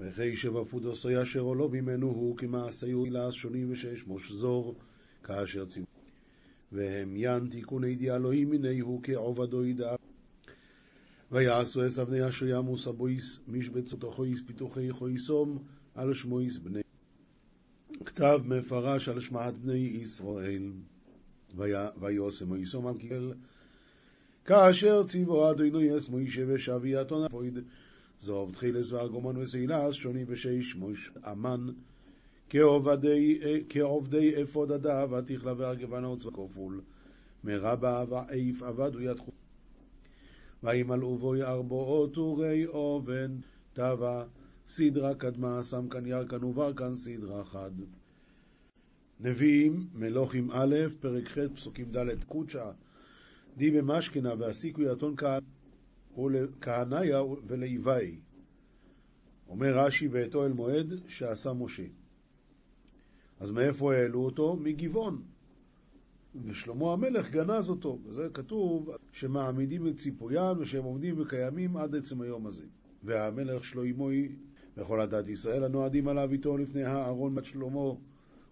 וכי שבפודו סויה אשר לא ממנו הוא כמעשיו לעש שונים ושש מושזור כאשר ציוו. והם די אלוהים מיני הוא כעובדו ידע. ויעשו עשו בני אשר ימוס הבויס משבצו תוכויס פיתוחי חויסום על שמויס בני. כתב מפרש על שמעת בני ישראל. ויוסם מויסום על קיבל כאשר ציבו אדוני יס מוישה ושבי אתון הפויד זוב תחילס וארגומן וסילס שוני ושש מויש אמן. כעובדי אפוד הדה ותכלה והרגבנה וצבא כפול. מרבה ועיף עבד ויתחו וימלאו בו ארבעות טורי אובן. טבע סדרה קדמה שם כאן ירקן וברקן סדרה חד. נביאים, מלוכים א', פרק ח', פסוקים ד', קודשא, די במשכנה והסיקו יתון כהניה ולאיבאי. אומר רש"י ואת אוהל מועד שעשה משה. אז מאיפה העלו אותו? מגבעון. ושלמה המלך גנז אותו. וזה כתוב שמעמידים את ציפוין ושהם עומדים וקיימים עד עצם היום הזה. והמלך שלוימוי וכל הדת ישראל הנועדים עליו איתו לפני הארון בת שלמה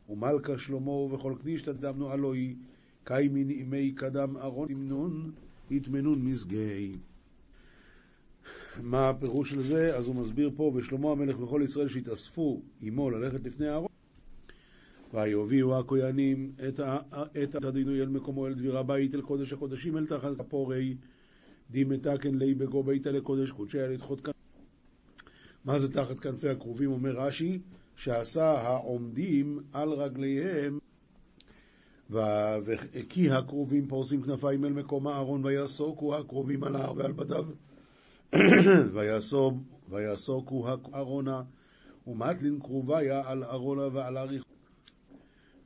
ומלכה שלמה וכל כניש תדמנו אלוהי קאי מנעימי קדם ארון תמנון יטמנון מזגי. מה הפירוש של זה? אז הוא מסביר פה, ושלמה המלך וכל ישראל שהתאספו עמו ללכת לפני הארון ויוביאו הכהנים את הדינוי אל מקומו אל דביר הבית אל קודש הקודשים אל תחת כפורי דימתקן לי בגו ביתה לקודש קודשי על לדחות כאן. מה זה תחת כנפי הכרובים? אומר רש"י שעשה העומדים על רגליהם וכי הכרובים פורסים כנפיים אל מקום הארון ויסוקו הכרובים על ההר ועל בדיו ויסוקו הארונה ומטלין כרוביה על ארונה ועל אריך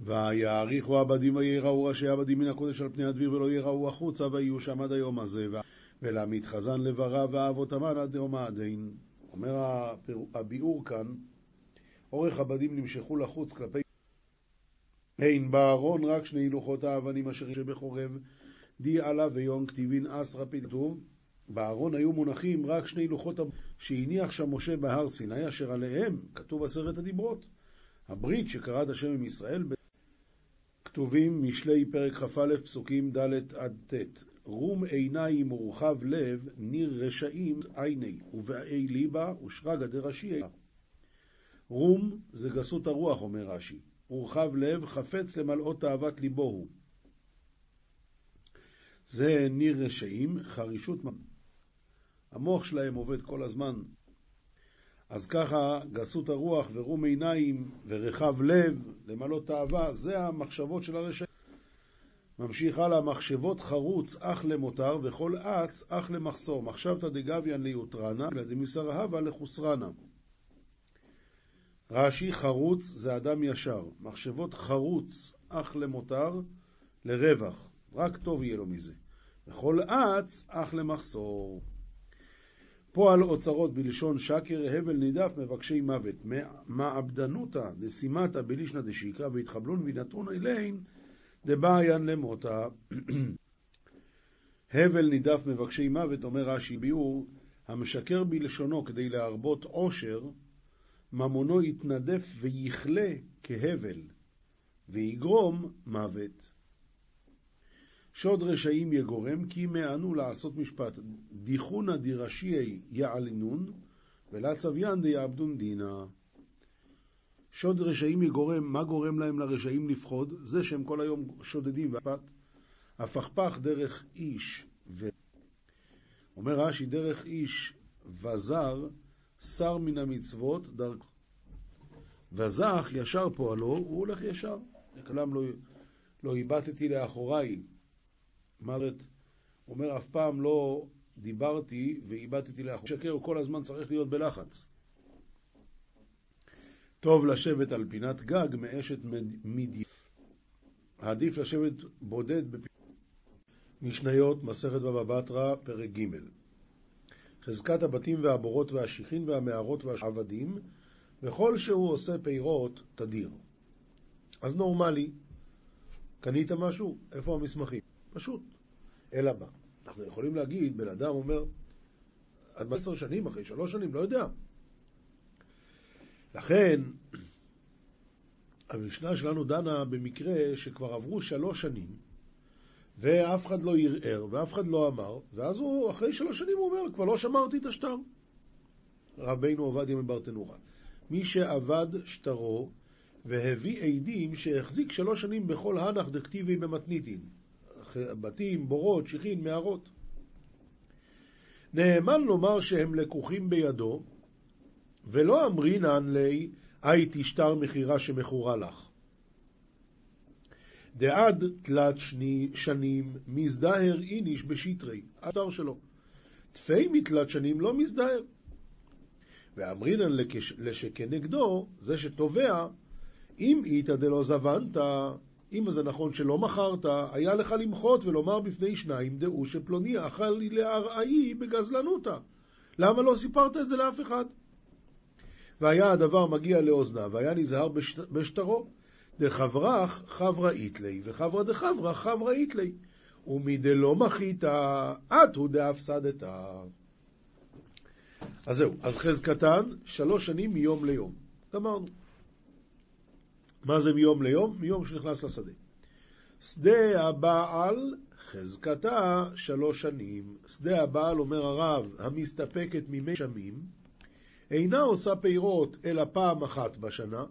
ויעריכו עבדים ויראו ראשי עבדים מן הקודש על פני הדביר ולא יראו החוצה ויהיו שם עד היום הזה. ולעמית חזן לברה ואבותם עד יום העדין. אומר הביאור כאן אורך הבדים נמשכו לחוץ כלפי אין בארון רק שני לוחות האבנים אשר שבחורב די עלה ויון כתיבין אסרא כתוב בארון היו מונחים רק שני לוחות שהניח שם משה בהר סיני אשר עליהם כתוב עשרת הדיברות הברית שקראת השם עם ישראל כתובים משלי פרק כ"א פסוקים ד' עד ט' רום עיניים ורחב לב ניר רשעים עיני ובאי ליבה ושרגא דרשיעי רום זה גסות הרוח, אומר רש"י. ורחב לב, חפץ למלאות תאוות ליבו הוא. זה ניר רשעים, חרישות המוח שלהם עובד כל הזמן. אז ככה גסות הרוח ורום עיניים ורחב לב, למלאות תאווה, זה המחשבות של הרשעים. ממשיך הלאה, מחשבות חרוץ אך למותר וכל אץ אך למחסור. מחשבתא דגביאן ליוטרנה, דמיסרהבה לחוסרנה. רש"י חרוץ זה אדם ישר, מחשבות חרוץ אך למותר, לרווח, רק טוב יהיה לו מזה. וכל אץ אך למחסור. פועל אוצרות בלשון שקר, הבל נידף, מבקשי מוות. מעבדנותא דסימתא בלישנא דשיקרא והתחבלון ונתון אליהן דבעיין למותה. הבל נידף מבקשי מוות, אומר רש"י ביאור, המשקר בלשונו כדי להרבות עושר, ממונו יתנדף ויכלה כהבל, ויגרום מוות. שוד רשעים יגורם, כי מענו לעשות משפט. דיחונא דירשיי יעלנון, ולצוויין דיעבדון דינא. שוד רשעים יגורם, מה גורם להם לרשעים לפחוד? זה שהם כל היום שודדים. הפכפך דרך איש, ו... אומר רש"י, דרך איש וזר, שר מן המצוות דרכו. וזך ישר פועלו, הוא הולך ישר. כלם לא, לא הבטתי לאחוריי. מה זאת? אומר, אף פעם לא דיברתי והבטתי לאחוריי. שקר הוא כל הזמן צריך להיות בלחץ. טוב לשבת על פינת גג מאשת מדי. עדיף לשבת בודד בפינת... משניות, מסכת בבא בתרא, פרק ג' חזקת הבתים והבורות והשיחין והמערות והעבדים, וכל שהוא עושה פירות תדיר. אז נורמלי, קנית משהו? איפה המסמכים? פשוט. אלא מה? אנחנו יכולים להגיד, בן אדם אומר, עד עשר שנים, אחרי שלוש שנים, לא יודע. לכן, המשנה שלנו דנה במקרה שכבר עברו שלוש שנים, ואף אחד לא ערער, ואף אחד לא אמר, ואז הוא, אחרי שלוש שנים הוא אומר, כבר לא שמרתי את השטר. רבינו עובדיה מברטנורה. מי שעבד שטרו והביא עדים שהחזיק שלוש שנים בכל הנח דקטיבי במתניתין. בתים, בורות, שיחין, מערות. נאמן לומר שהם לקוחים בידו, ולא אמרינן לי, הייתי שטר מכירה שמכורה לך. דעד תלת שני, שנים מזדהר איניש בשטרי, השטר שלו. תפי מתלת שנים לא מזדהר. ואמרינן לשכנגדו, זה שתובע, אם איתא דלא זבנת, אם זה נכון שלא מכרת, היה לך למחות ולומר בפני שניים, דעו שפלוני אכל לי לארעי בגזלנותא. למה לא סיפרת את זה לאף אחד? והיה הדבר מגיע לאוזניו, והיה נזהר בשטרו. דחברך חברה איתלי, וחברה דחברה חברה איתלי. ומדלא מחית, את הוא דאפסדת. אז זהו, אז חזקתן, שלוש שנים מיום ליום. גמרנו. מה זה מיום ליום? מיום שנכנס לשדה. שדה הבעל, חזקתה שלוש שנים. שדה הבעל, אומר הרב, המסתפקת ממי שמים, אינה עושה פירות אלא פעם אחת בשנה,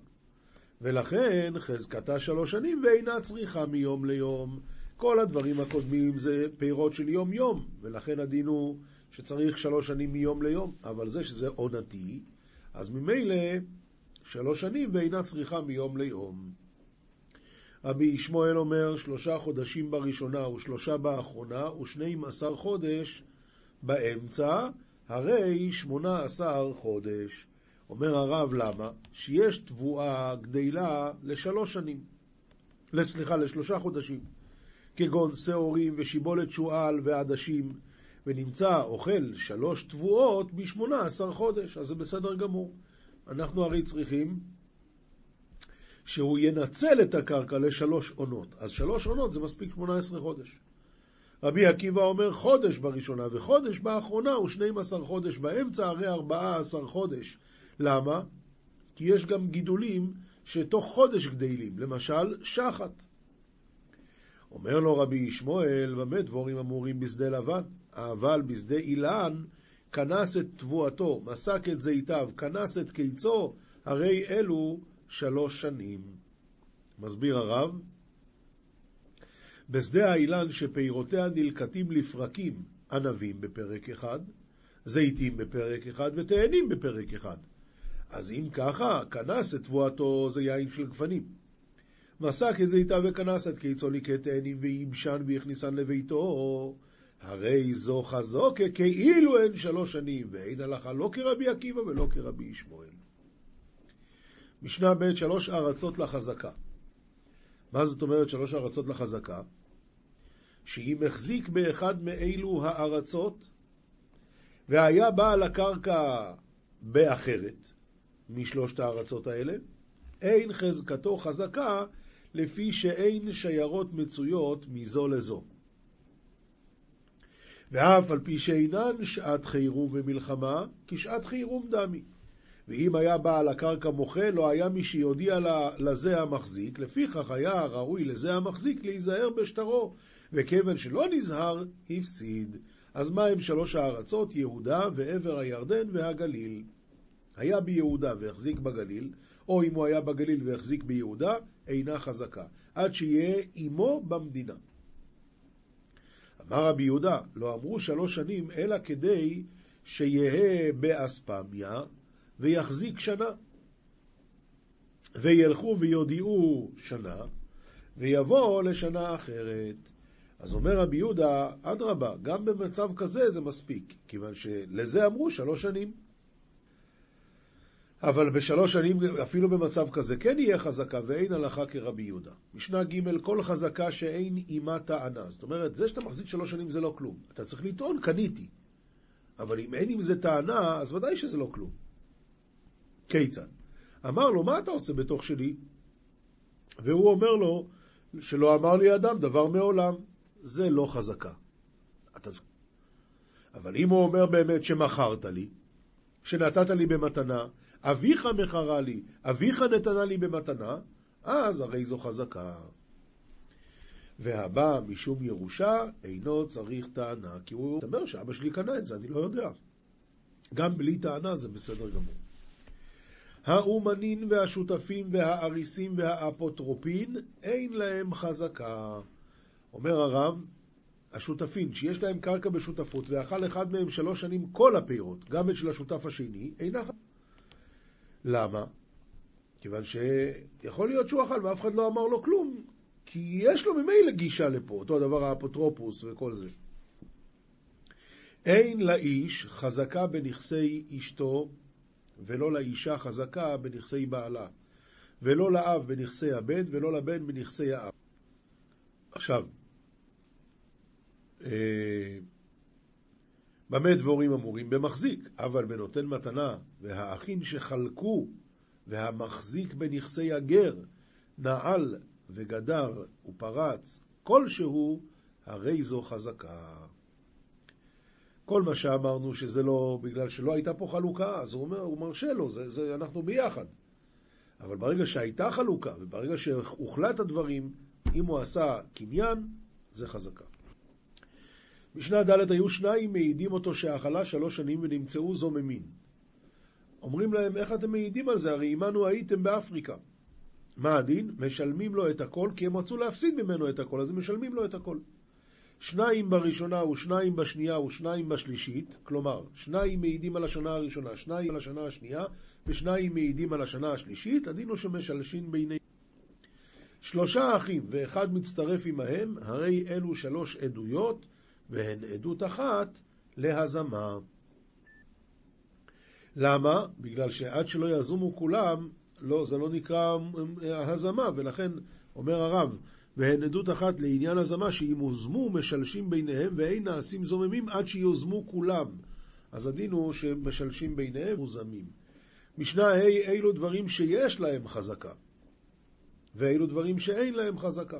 ולכן חזקתה שלוש שנים ואינה צריכה מיום ליום. כל הדברים הקודמים זה פירות של יום-יום, ולכן הדין הוא שצריך שלוש שנים מיום ליום, אבל זה שזה עונתי, אז ממילא שלוש שנים ואינה צריכה מיום ליום. רבי ישמעאל אומר שלושה חודשים בראשונה ושלושה באחרונה ושנים עשר חודש באמצע, הרי שמונה עשר חודש. אומר הרב למה? שיש תבואה גדילה לשלוש שנים. סליחה, לשלושה חודשים. כגון שעורים ושיבולת שועל ועדשים, ונמצא אוכל שלוש תבואות בשמונה עשר חודש, אז זה בסדר גמור. אנחנו הרי צריכים שהוא ינצל את הקרקע לשלוש עונות. אז שלוש עונות זה מספיק שמונה עשרה חודש. רבי עקיבא אומר חודש בראשונה וחודש באחרונה ושנים עשר חודש באמצע, הרי ארבעה עשר חודש. למה? כי יש גם גידולים שתוך חודש גדלים, למשל שחת. אומר לו רבי ישמעאל, במה דבורים אמורים בשדה לבן? אבל בשדה אילן כנס את תבואתו, מסק את זיתיו, כנס את קיצו, הרי אלו שלוש שנים. מסביר הרב, בשדה האילן שפירותיה נלקטים לפרקים, ענבים בפרק אחד, זיתים בפרק אחד ותאנים בפרק אחד. אז אם ככה, כנס את תבואתו זה יין של גפנים. מסק את זיתיו וכנס את קיצו ליקט תאנים וייבשן והכניסן לביתו. הרי זו חזקה כאילו הן שלוש שנים, ואין הלכה לא כרבי עקיבא ולא כרבי ישמעאל. משנה ב' שלוש ארצות לחזקה. מה זאת אומרת שלוש ארצות לחזקה? שאם החזיק באחד מאלו הארצות, והיה בעל הקרקע באחרת, משלושת הארצות האלה, אין חזקתו חזקה לפי שאין שיירות מצויות מזו לזו. ואף על פי שאינן שעת חירום ומלחמה, כשעת חירום דמי. ואם היה בעל הקרקע מוחה, לא היה מי שיודיע לזה המחזיק, לפיכך היה ראוי לזה המחזיק להיזהר בשטרו, וכיוון שלא נזהר, הפסיד. אז מה הם שלוש הארצות? יהודה ועבר הירדן והגליל. היה ביהודה והחזיק בגליל, או אם הוא היה בגליל והחזיק ביהודה, אינה חזקה, עד שיהיה עמו במדינה. אמר רבי יהודה, לא אמרו שלוש שנים, אלא כדי שיהא באספמיה ויחזיק שנה. וילכו ויודיעו שנה, ויבוא לשנה אחרת. אז אומר רבי יהודה, אדרבה, גם במצב כזה זה מספיק, כיוון שלזה אמרו שלוש שנים. אבל בשלוש שנים, אפילו במצב כזה, כן יהיה חזקה, ואין הלכה כרבי יהודה. משנה ג' כל חזקה שאין עימה טענה. זאת אומרת, זה שאתה מחזיק שלוש שנים זה לא כלום. אתה צריך לטעון, קניתי. אבל אם אין עם זה טענה, אז ודאי שזה לא כלום. כיצד? אמר לו, מה אתה עושה בתוך שלי? והוא אומר לו, שלא אמר לי אדם דבר מעולם. זה לא חזקה. אתה... אבל אם הוא אומר באמת שמכרת לי, שנתת לי במתנה, אביך מכרה לי, אביך נתנה לי במתנה, אז הרי זו חזקה. והבא משום ירושה אינו צריך טענה, כי הוא אומר שאבא שלי קנה את זה, אני לא יודע. גם בלי טענה זה בסדר גמור. האומנין והשותפים והאריסים והאפוטרופין, אין להם חזקה. אומר הרב, השותפים שיש להם קרקע בשותפות ואכל אחד מהם שלוש שנים כל הפירות, גם את של השותף השני, אינה חזקה. למה? כיוון שיכול להיות שהוא אכל ואף אחד לא אמר לו כלום, כי יש לו ממילא גישה לפה, אותו הדבר האפוטרופוס וכל זה. אין לאיש חזקה בנכסי אשתו, ולא לאישה חזקה בנכסי בעלה, ולא לאב בנכסי הבן, ולא לבן בנכסי האב. עכשיו, אה, במה דבורים אמורים? במחזיק, אבל בנותן מתנה, והאחים שחלקו, והמחזיק בנכסי הגר, נעל וגדר ופרץ, כלשהו, הרי זו חזקה. כל מה שאמרנו שזה לא, בגלל שלא הייתה פה חלוקה, אז הוא אומר, הוא מרשה לו, זה, זה, אנחנו ביחד. אבל ברגע שהייתה חלוקה, וברגע שהוחלט הדברים, אם הוא עשה קניין, זה חזקה. משנה ד' היו שניים מעידים אותו שאכלה שלוש שנים ונמצאו זוממין. אומרים להם, איך אתם מעידים על זה? הרי עמנו הייתם באפריקה. מה הדין? משלמים לו את הכל, כי הם רצו להפסיד ממנו את הכל, אז הם משלמים לו את הכל. שניים בראשונה ושניים בשנייה ושניים בשלישית, כלומר, שניים מעידים על השנה הראשונה, שניים על השנה השנייה, ושניים מעידים על השנה השלישית, הדין הוא שמשלשים ביניהם. שלושה אחים ואחד מצטרף עמהם, הרי אלו שלוש עדויות, והן עדות אחת להזמה. למה? בגלל שעד שלא יזומו כולם, לא, זה לא נקרא הזמה, ולכן אומר הרב, והן עדות אחת לעניין הזמה, שאם הוזמו משלשים ביניהם ואין נעשים זוממים עד שיוזמו כולם. אז הדין הוא שמשלשים ביניהם מוזמים. משנה ה' אילו דברים שיש להם חזקה, ואילו דברים שאין להם חזקה.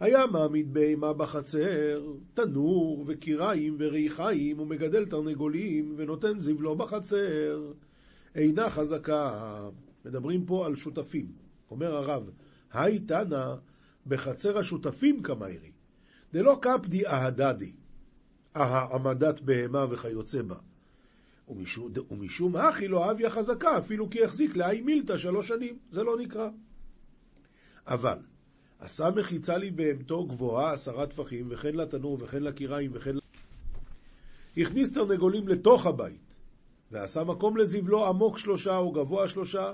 היה מעמיד בהמה בחצר, תנור וקיריים וריחיים, ומגדל תרנגולים, ונותן זבלו בחצר. אינה חזקה. מדברים פה על שותפים. אומר הרב, היי תנא בחצר השותפים כמיירי, דלא קפדי אהדדי, העמדת בהמה וכיוצא בה. ומשום, ומשום הכי לא אביה חזקה, אפילו כי החזיק לאי מילתא שלוש שנים, זה לא נקרא. אבל, עשה מחיצה לי בהמתו גבוהה עשרה טפחים, וכן לתנור, וכן לקיריים, וכן... הכניס תרנגולים לתוך הבית, ועשה מקום לזבלו עמוק שלושה או גבוה שלושה.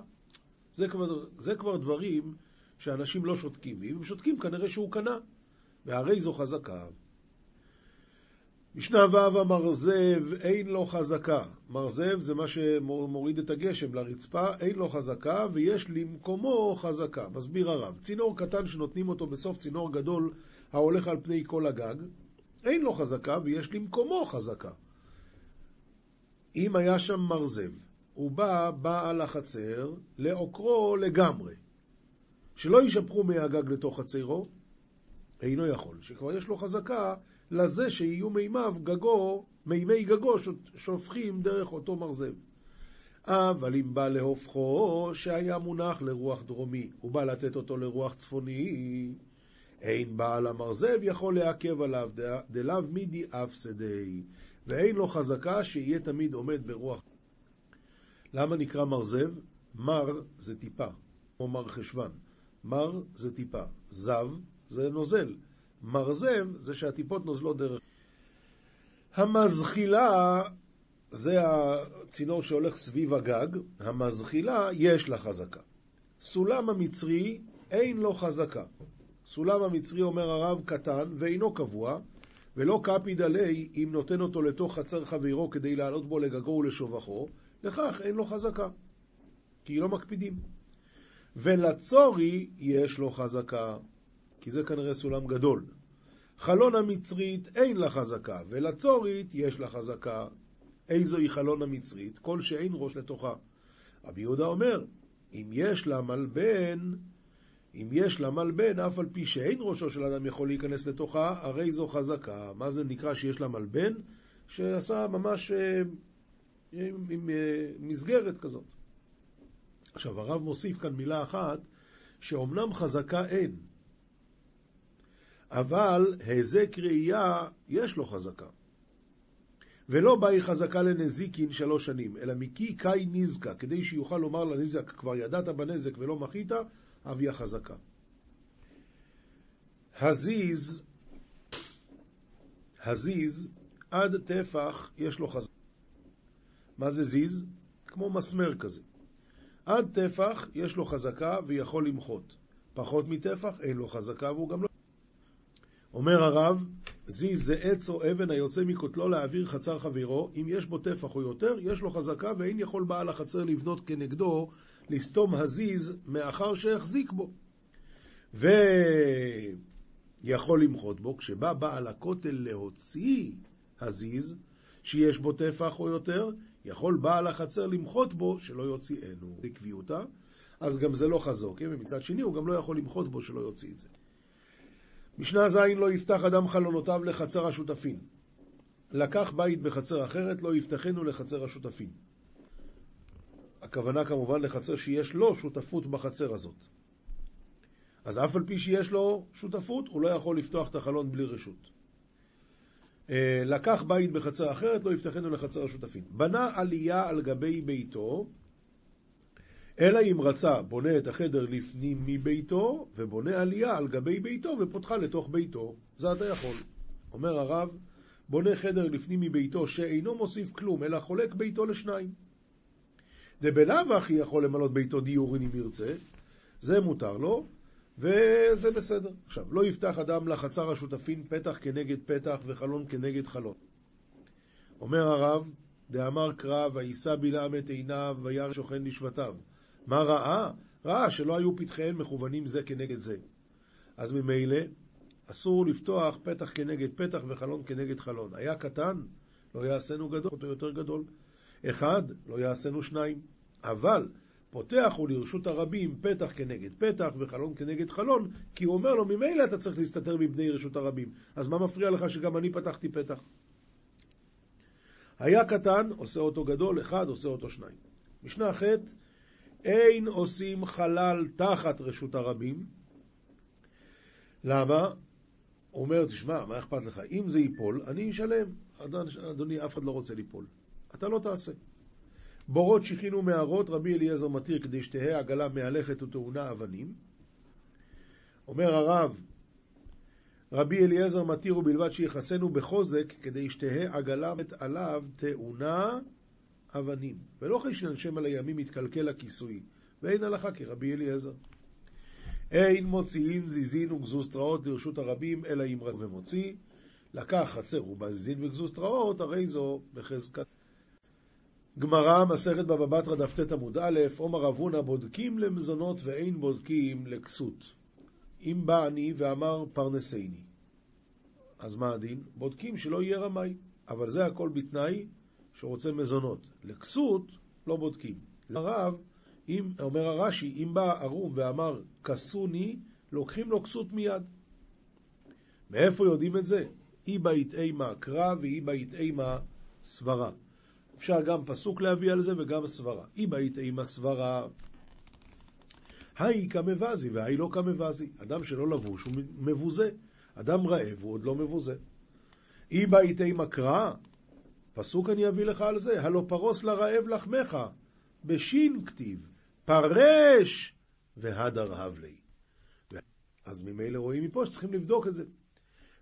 זה כבר, זה כבר דברים שאנשים לא שותקים, ואם הם שותקים כנראה שהוא קנה, והרי זו חזקה. משנה ו' המרזב אין לו חזקה. מרזב זה מה שמוריד את הגשם לרצפה, אין לו חזקה ויש למקומו חזקה. מסביר הרב, צינור קטן שנותנים אותו בסוף צינור גדול ההולך על פני כל הגג, אין לו חזקה ויש למקומו חזקה. אם היה שם מרזב, הוא בא בעל החצר לעוקרו לגמרי. שלא יישפכו מהגג לתוך חצרו, אינו יכול. שכבר יש לו חזקה לזה שיהיו מימיו גגו, מימי גגו שופכים דרך אותו מרזב. אבל אם בא להופכו שהיה מונח לרוח דרומי, הוא בא לתת אותו לרוח צפוני, אין בעל המרזב יכול לעכב עליו, דלאו מידי אף שדי, ואין לו חזקה שיהיה תמיד עומד ברוח. למה נקרא מרזב? מר זה טיפה, כמו מר חשוון. מר זה טיפה, זב זה נוזל, מרזב זה שהטיפות נוזלות דרך. המזחילה זה הצינור שהולך סביב הגג, המזחילה יש לה חזקה. סולם המצרי אין לו חזקה. סולם המצרי, אומר הרב, קטן ואינו קבוע, ולא קפיד עלי אם נותן אותו לתוך חצר חברו כדי לעלות בו לגגו ולשובחו, לכך אין לו חזקה, כי לא מקפידים. ולצורי יש לו חזקה, כי זה כנראה סולם גדול. חלון המצרית אין לה חזקה, ולצורית יש לה חזקה. איזוהי חלון המצרית? כל שאין ראש לתוכה. רבי יהודה אומר, אם יש לה מלבן, אם יש לה מלבן, אף על פי שאין ראשו של אדם יכול להיכנס לתוכה, הרי זו חזקה. מה זה נקרא שיש לה מלבן? שעשה ממש אה, עם, עם, עם אה, מסגרת כזאת. עכשיו, הרב מוסיף כאן מילה אחת, שאומנם חזקה אין, אבל היזק ראייה יש לו חזקה. ולא באי חזקה לנזיקין שלוש שנים, אלא מקי קאי נזקה, כדי שיוכל לומר לנזק, כבר ידעת בנזק ולא מחית, אביה חזקה. הזיז, הזיז, עד טפח יש לו חזקה. מה זה זיז? כמו מסמר כזה. עד טפח יש לו חזקה ויכול למחות. פחות מטפח אין לו חזקה והוא גם לא... אומר הרב, זיז זה עץ או אבן היוצא מקוטלו להעביר חצר חברו, אם יש בו טפח או יותר, יש לו חזקה ואין יכול בעל החצר לבנות כנגדו, לסתום הזיז מאחר שהחזיק בו. ויכול למחות בו, כשבא בעל הכותל להוציא הזיז, שיש בו טפח או יותר, יכול בעל החצר למחות בו שלא יוציאנו. לקביעותה, אז גם זה לא חזוק, ומצד שני הוא גם לא יכול למחות בו שלא יוציא את זה. משנה ז' לא יפתח אדם חלונותיו לחצר השותפים. לקח בית בחצר אחרת, לא יפתחנו לחצר השותפים. הכוונה כמובן לחצר שיש לו שותפות בחצר הזאת. אז אף על פי שיש לו שותפות, הוא לא יכול לפתוח את החלון בלי רשות. אה, לקח בית בחצר אחרת, לא יפתחנו לחצר השותפים. בנה עלייה על גבי ביתו, אלא אם רצה, בונה את החדר לפנים מביתו, ובונה עלייה על גבי ביתו ופותחה לתוך ביתו. זה אתה יכול. אומר הרב, בונה חדר לפנים מביתו שאינו מוסיף כלום, אלא חולק ביתו לשניים. דבלאו הכי יכול למלות ביתו דיורין אם ירצה, זה מותר לו, וזה בסדר. עכשיו, לא יפתח אדם לחצר השותפין פתח כנגד פתח וחלון כנגד חלון. אומר הרב, דאמר קרא, ויישא בלעם את עיניו, וירא שוכן לשבטיו. מה ראה? ראה שלא היו פתחיהם מכוונים זה כנגד זה. אז ממילא אסור לפתוח פתח כנגד פתח וחלון כנגד חלון. היה קטן, לא יעשינו גדול, אותו יותר גדול. אחד, לא יעשינו שניים. אבל פותח הוא לרשות הרבים פתח כנגד פתח וחלון כנגד חלון, כי הוא אומר לו, ממילא אתה צריך להסתתר מבני רשות הרבים. אז מה מפריע לך שגם אני פתחתי פתח? היה קטן, עושה אותו גדול, אחד עושה אותו שניים. משנה ח' אין עושים חלל תחת רשות הרבים. למה? הוא אומר, תשמע, מה אכפת לך? אם זה ייפול, אני אשלם. אדוני, אף אחד לא רוצה ליפול. אתה לא תעשה. בורות שכינו מערות, רבי אליעזר מתיר כדי שתהא עגלה מהלכת וטעונה אבנים. אומר הרב, רבי אליעזר מתיר ובלבד שיחסנו בחוזק כדי שתהא עגלה עליו טעונה אבנים. ולא חשנן שם על הימים יתקלקל הכיסוי, ואין הלכה כרבי אליעזר. אין מוציאין זיזין וגזוסטראות לרשות הרבים, אלא אם רק ומוציא. לקח חצר ובזיזין וגזוסטראות, הרי זו בחזקת. גמרא, מסכת בבא בתרא, דף ט עמוד א', עומר רב הונא, בודקים למזונות ואין בודקים לכסות. אם בא אני ואמר פרנסייני, אז מה הדין? בודקים שלא יהיה רמאי, אבל זה הכל בתנאי שרוצה מזונות. לכסות לא בודקים. הרב, אם, אומר הרש"י, אם בא ערום ואמר כסוני, לוקחים לו כסות מיד. מאיפה יודעים את זה? אי בית אימה קרא ואי בית אימה סברה. אפשר גם פסוק להביא על זה וגם סברה. אי בית אימה סברה, היי כמבזי והי לא כמבזי. אדם שלא לבוש הוא מבוזה. אדם רעב הוא עוד לא מבוזה. אי בית אימה קרא, פסוק אני אביא לך על זה, הלא פרוס לרעב לחמך, בשין כתיב, פרש והדר הבלי. אז ממילא רואים מפה שצריכים לבדוק את זה.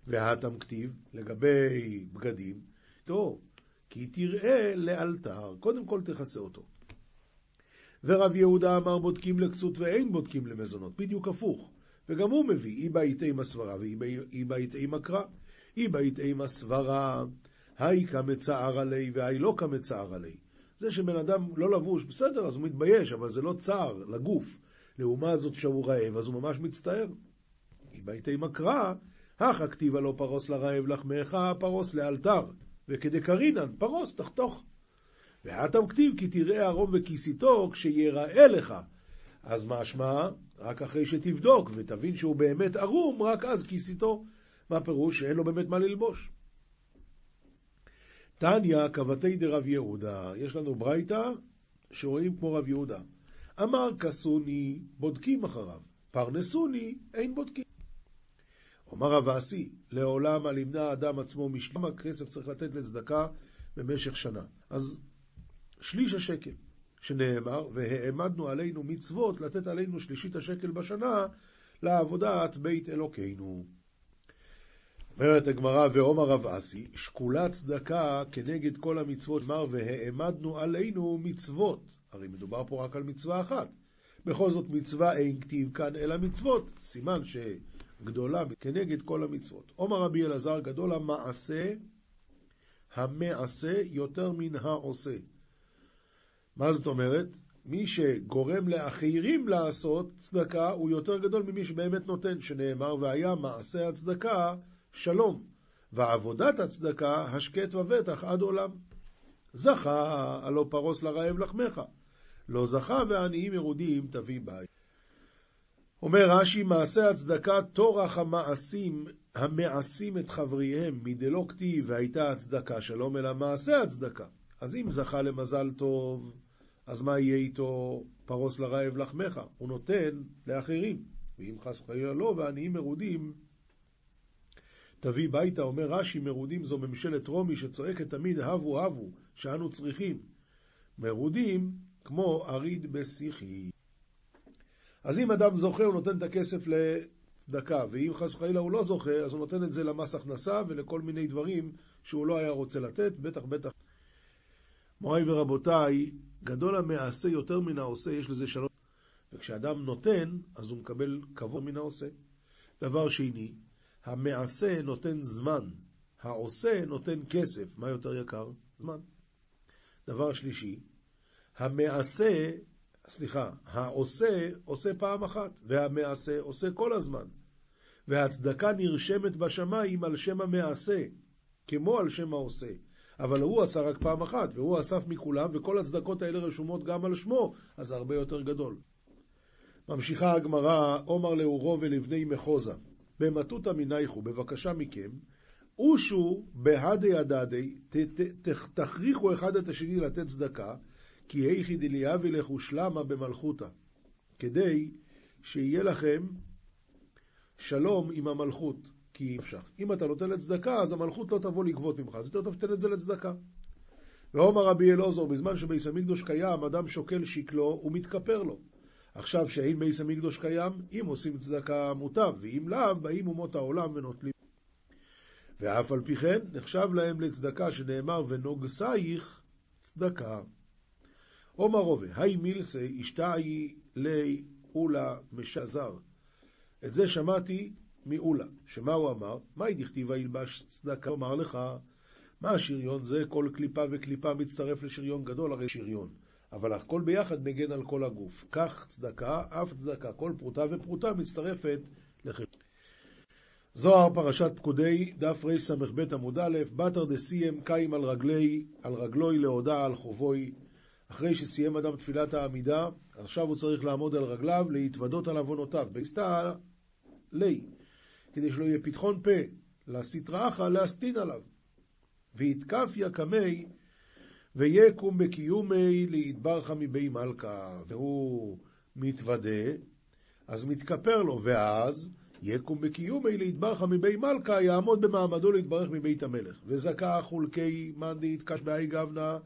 והתם כתיב, לגבי בגדים, טוב, כי תראה לאלתר, קודם כל תכסה אותו. ורב יהודה אמר בודקים לכסות ואין בודקים למזונות, בדיוק הפוך. וגם הוא מביא, אי בית אימה סברה ואי בית אימה קרא. אי בית אימה סברה היי כמצער עלי והי לא כמצער עלי. זה שבן אדם לא לבוש, בסדר, אז הוא מתבייש, אבל זה לא צער לגוף. לעומת זאת שהוא רעב, אז הוא ממש מצטער. אם הייתי מקרא, הכא כתיבה לא פרוס לרעב לחמך, פרוס לאלתר. וכדקרינן, פרוס, תחתוך. והאטם כתיב כי תראה ערום וכיסיתו כשיראה לך. אז משמע, רק אחרי שתבדוק ותבין שהוא באמת ערום, רק אז כיסיתו. מה פירוש? שאין לו באמת מה ללבוש. תניא, כבתי דרב יהודה. יש לנו ברייתא שרואים כמו רב יהודה. אמר כסוני, בודקים אחריו, פרנסוני, אין בודקים. אומר רב אסי, לעולם על ימנע האדם עצמו משלם הכסף צריך לתת לצדקה במשך שנה. אז שליש השקל, שנאמר, והעמדנו עלינו מצוות לתת עלינו שלישית השקל בשנה לעבודת בית אלוקינו. אומרת הגמרא, ועומר רב אסי, שקולה צדקה כנגד כל המצוות, אמר, והעמדנו עלינו מצוות. הרי מדובר פה רק על מצווה אחת. בכל זאת מצווה אין כתיב כאן אלא מצוות, סימן שגדולה כנגד כל המצוות. עומר רבי אלעזר גדול המעשה, המעשה יותר מן העושה. מה זאת אומרת? מי שגורם לאחרים לעשות צדקה הוא יותר גדול ממי שבאמת נותן, שנאמר והיה מעשה הצדקה שלום, ועבודת הצדקה השקט ובטח עד עולם. זכה, הלא פרוס לרעב לחמך. לא זכה ועניים מרודים תביא בית. אומר רש"י, מעשה הצדקה טורח המעשים המעשים את חבריהם, מדלא כתיב והייתה הצדקה שלום, אלא מעשה הצדקה. אז אם זכה למזל טוב, אז מה יהיה איתו פרוס לרעב לחמך? הוא נותן לאחרים. ואם חס וחלילה לא, ועניים מרודים תביא ביתה, אומר רש"י, מרודים זו ממשלת רומי שצועקת תמיד הבו הבו, שאנו צריכים. מרודים כמו אריד בשיחי. אז אם אדם זוכה, הוא נותן את הכסף לצדקה, ואם חס וחלילה הוא לא זוכה, אז הוא נותן את זה למס הכנסה ולכל מיני דברים שהוא לא היה רוצה לתת, בטח בטח. מוריי ורבותיי, גדול המעשה יותר מן העושה, יש לזה שלוש... וכשאדם נותן, אז הוא מקבל כבוד מן העושה. דבר שני, המעשה נותן זמן, העושה נותן כסף. מה יותר יקר? זמן. דבר שלישי, המעשה, סליחה, העושה עושה פעם אחת, והמעשה עושה כל הזמן. והצדקה נרשמת בשמיים על שם המעשה, כמו על שם העושה. אבל הוא עשה רק פעם אחת, והוא אסף מכולם, וכל הצדקות האלה רשומות גם על שמו, אז זה הרבה יותר גדול. ממשיכה הגמרא, עומר לאורו ולבני מחוזה. במטותא מנייכו, בבקשה מכם, אושו בהדי הדדי, תכריחו אחד את השני לתת צדקה, כי היכי דליאבי לכו שלמה במלכותא, כדי שיהיה לכם שלום עם המלכות, כי אפשר. אם אתה נותן לצדקה, אז המלכות לא תבוא לגבות ממך, אז יותר טוב תן את זה לצדקה. ואומר רבי אלעזר, בזמן שביס המקדוש קיים, אדם שוקל שקלו ומתכפר לו. עכשיו שאין ביס המקדוש קיים, אם עושים צדקה מוטב, ואם לאו, באים אומות העולם ונוטלים. ואף על פי כן, נחשב להם לצדקה שנאמר, ונוגסייך צדקה. עומר רובה, היי מילסי אשתאי לי אולה משזר. את זה שמעתי מאולה, שמה הוא אמר? מהי דכתיבה ילבש צדקה? אומר לך, מה השריון זה? כל קליפה וקליפה מצטרף לשריון גדול, הרי שריון. אבל הכל ביחד מגן על כל הגוף. כך צדקה, אף צדקה, כל פרוטה ופרוטה מצטרפת לחשבון. זוהר פרשת פקודי, דף רס"ב עמוד א', בתר דסיים קיים על רגלי, על רגלוי להודעה על חובוי. אחרי שסיים אדם תפילת העמידה, עכשיו הוא צריך לעמוד על רגליו, להתוודות על עוונותיו. בהסתא לי, כדי שלא יהיה פתחון פה, לסטרא אחא להסטין עליו. ויתקפיה קמי ויקום בקיומי ליתברך מבי מלכה, והוא מתוודה, אז מתכפר לו, ואז יקום בקיומי ליתברך מבי מלכה, יעמוד במעמדו להתברך מבית המלך. וזכה חולקי מאן דאיתקש בהאי גבנה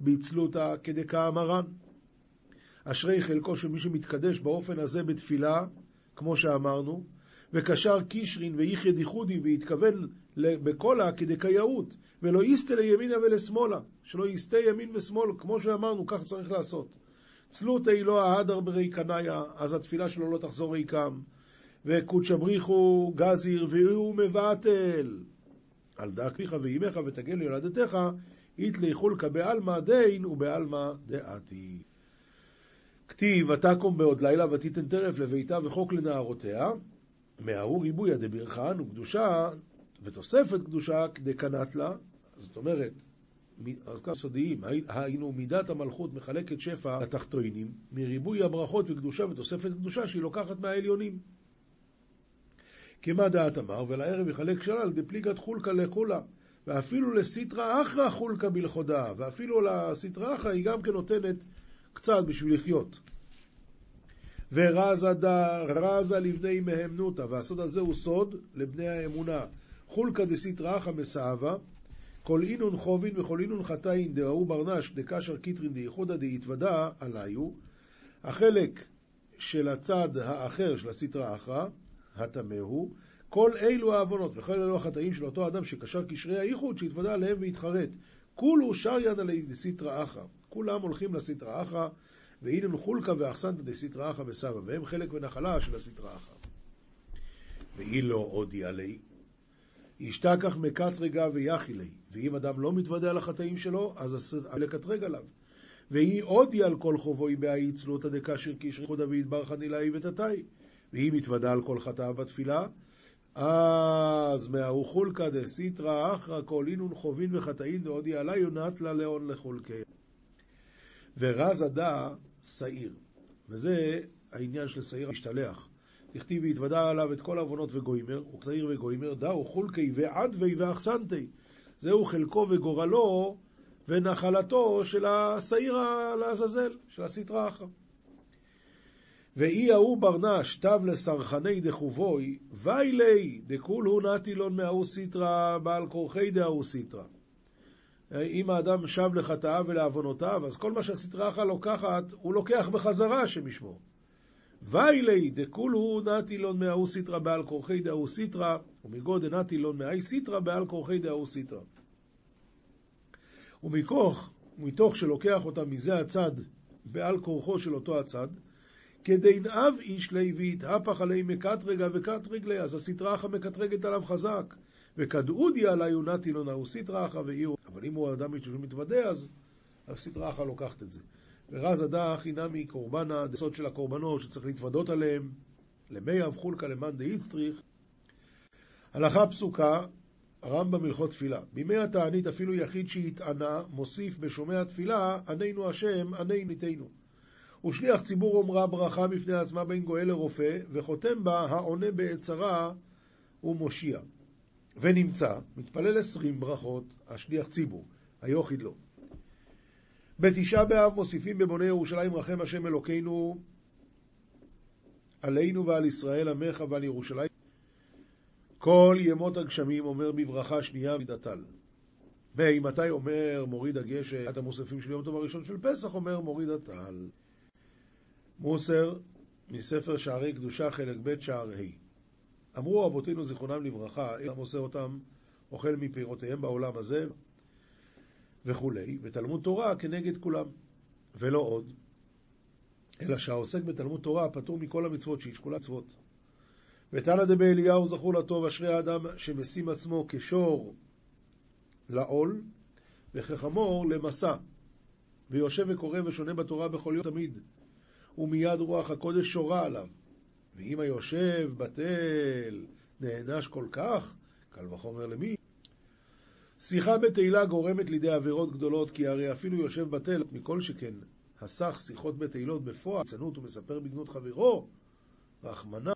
ביצלותא כדקה מרן. אשרי חלקו של מי שמתקדש באופן הזה בתפילה, כמו שאמרנו, וקשר קישרין ואיחד ייחודי והתכוון בקולה כדקייאות, ולא יסטה לימינה ולשמאלה, שלא יסטה ימין ושמאל, כמו שאמרנו, כך צריך לעשות. צלותי לא ההדר ברי קנאיה, אז התפילה שלו לא תחזור ריקם. וקודשא בריחו גזיר והוא מבטל. על דא כליך ואימך ותגל יולדתך, איתלי חולקא בעלמא דין ובעלמא דעתי. כתיב, ותקום בעוד לילה ותיתן טרף לביתה וחוק לנערותיה, מההוא ריבויה דברכן וקדושה ותוספת קדושה דקנת לה, זאת אומרת, אז כאן סודיים, היינו מידת המלכות מחלקת שפע לתחתונים, מריבוי הברכות וקדושה ותוספת קדושה שהיא לוקחת מהעליונים. כמה דעת אמר, ולערב יחלק שלל דפליגת חולקה לכולה, ואפילו לסיטרא אחרא חולקה בלכודה, ואפילו לסיטרא אחרא היא גם כן נותנת קצת בשביל לחיות. ורזה דה, רזה לבני מהמנותא, והסוד הזה הוא סוד לבני האמונה. חולקא דסיטרא אחא מסאבא, כל אינון חובין וכל אינון חטאין דההוא בר נש דקשר קיטרין דייחודא דאתוודע עליו, החלק של הצד האחר של הסטרא אחרא, הטמא הוא, כל אלו העוונות וכל אלו החטאים של אותו אדם שקשר קשרי הייחוד שהתוודע עליהם והתחרט. כולהו שריין עלי דסיטרא אחא. כולם הולכים לסטרא אחא, והנה חולקא ואחסנתא דסיטרא אחרא, והם חלק ונחלה של הסטרא אחא. ואי לא עודי עלי, ישתכח מקטרגה ויחילי, ואם אדם לא מתוודע על החטאים שלו, אז לקטרג עליו. והיא עודי על כל חובוי בהאי צלותא דקשר קשרי חודא ויתברך נילאי ותתאי. ואם התוודע על כל חטאיו בתפילה, אז מההוא חולקא דסיטרא אחרא כל אינון חובין וחטאין דעודי עלי יונת לה לאון לחולקי. ורז הדא שעיר, וזה העניין של שעיר המשתלח. תכתיב והתוודע עליו את כל עוונות וגוימר, ושעיר וגוימר, דאו חולקי ועדווי ואחסנתי. זהו חלקו וגורלו ונחלתו של השעיר לעזאזל, של הסטרא אחרא. ואי ההוא ברנש תב לסרחני דחובוי, ויילי דכולהו נטילון מההוא סיטרא בעל כורחי דההוא סיטרא. אם האדם שב לחטאיו ולעוונותיו, אז כל מה שהסטרא אחרא לוקחת, הוא לוקח בחזרה, השם ישמור. ויילי דכולהו נטילון מההוא סיטרא בעל כורחי דההוא סיטרא, ומגוד נטילון מהאי סיטרא בעל כורחי דההוא סיטרא. ומכוח, מתוך שלוקח אותה מזה הצד בעל כורחו של אותו הצד, כדי נאב איש לי והתהפך עלי מקטרגה וקטרגלי, אז הסטרא אחא מקטרגת עליו חזק. וכדאודי עלי יונתי לא נאו סטרא אחא ואירו. אבל אם הוא אדם שמתוודה, אז הסטרא אחא לוקחת את זה. ורז הדח הינמי קורבנה, דסוד של הקורבנות שצריך להתוודות עליהם, למי אב חולקה למאן דאיצטריך. הלכה פסוקה, הרמב"ם הלכות תפילה. בימי התענית אפילו יחיד שהתענה, מוסיף בשומע תפילה, עננו השם, עני ניתנו. ושליח ציבור אומרה ברכה בפני עצמה בין גואל לרופא, וחותם בה העונה בעת צרה ומושיע. ונמצא, מתפלל עשרים ברכות, השליח ציבור, היוחיד לו. בתשעה באב מוסיפים בבוני ירושלים רחם השם אלוקינו עלינו ועל ישראל עמך ועל ירושלים. כל ימות הגשמים אומר בברכה שנייה מדתל. מתי אומר מוריד הגשם, את המוספים של יום טוב הראשון של פסח אומר מוריד הטל. מוסר מספר שערי קדושה חלק ב' שער ה' אמרו רבותינו זיכרונם לברכה, איך מוסר אותם אוכל מפירותיהם בעולם הזה וכולי, ותלמוד תורה כנגד כולם, ולא עוד, אלא שהעוסק בתלמוד תורה פטור מכל המצוות שישקולה מצוות. ותנא דבאליהו זכור לטוב אשרי האדם שמשים עצמו כשור לעול וכחמור למסע, ויושב וקורא ושונה בתורה בכל יום תמיד. ומיד רוח הקודש שורה עליו. ואם היושב בטל נענש כל כך, קל וחומר למי? שיחה בתהילה גורמת לידי עבירות גדולות, כי הרי אפילו יושב בטל, מכל שכן, הסך שיחות בתהילות בפועל, צנות ומספר בגנות חברו, רחמנא,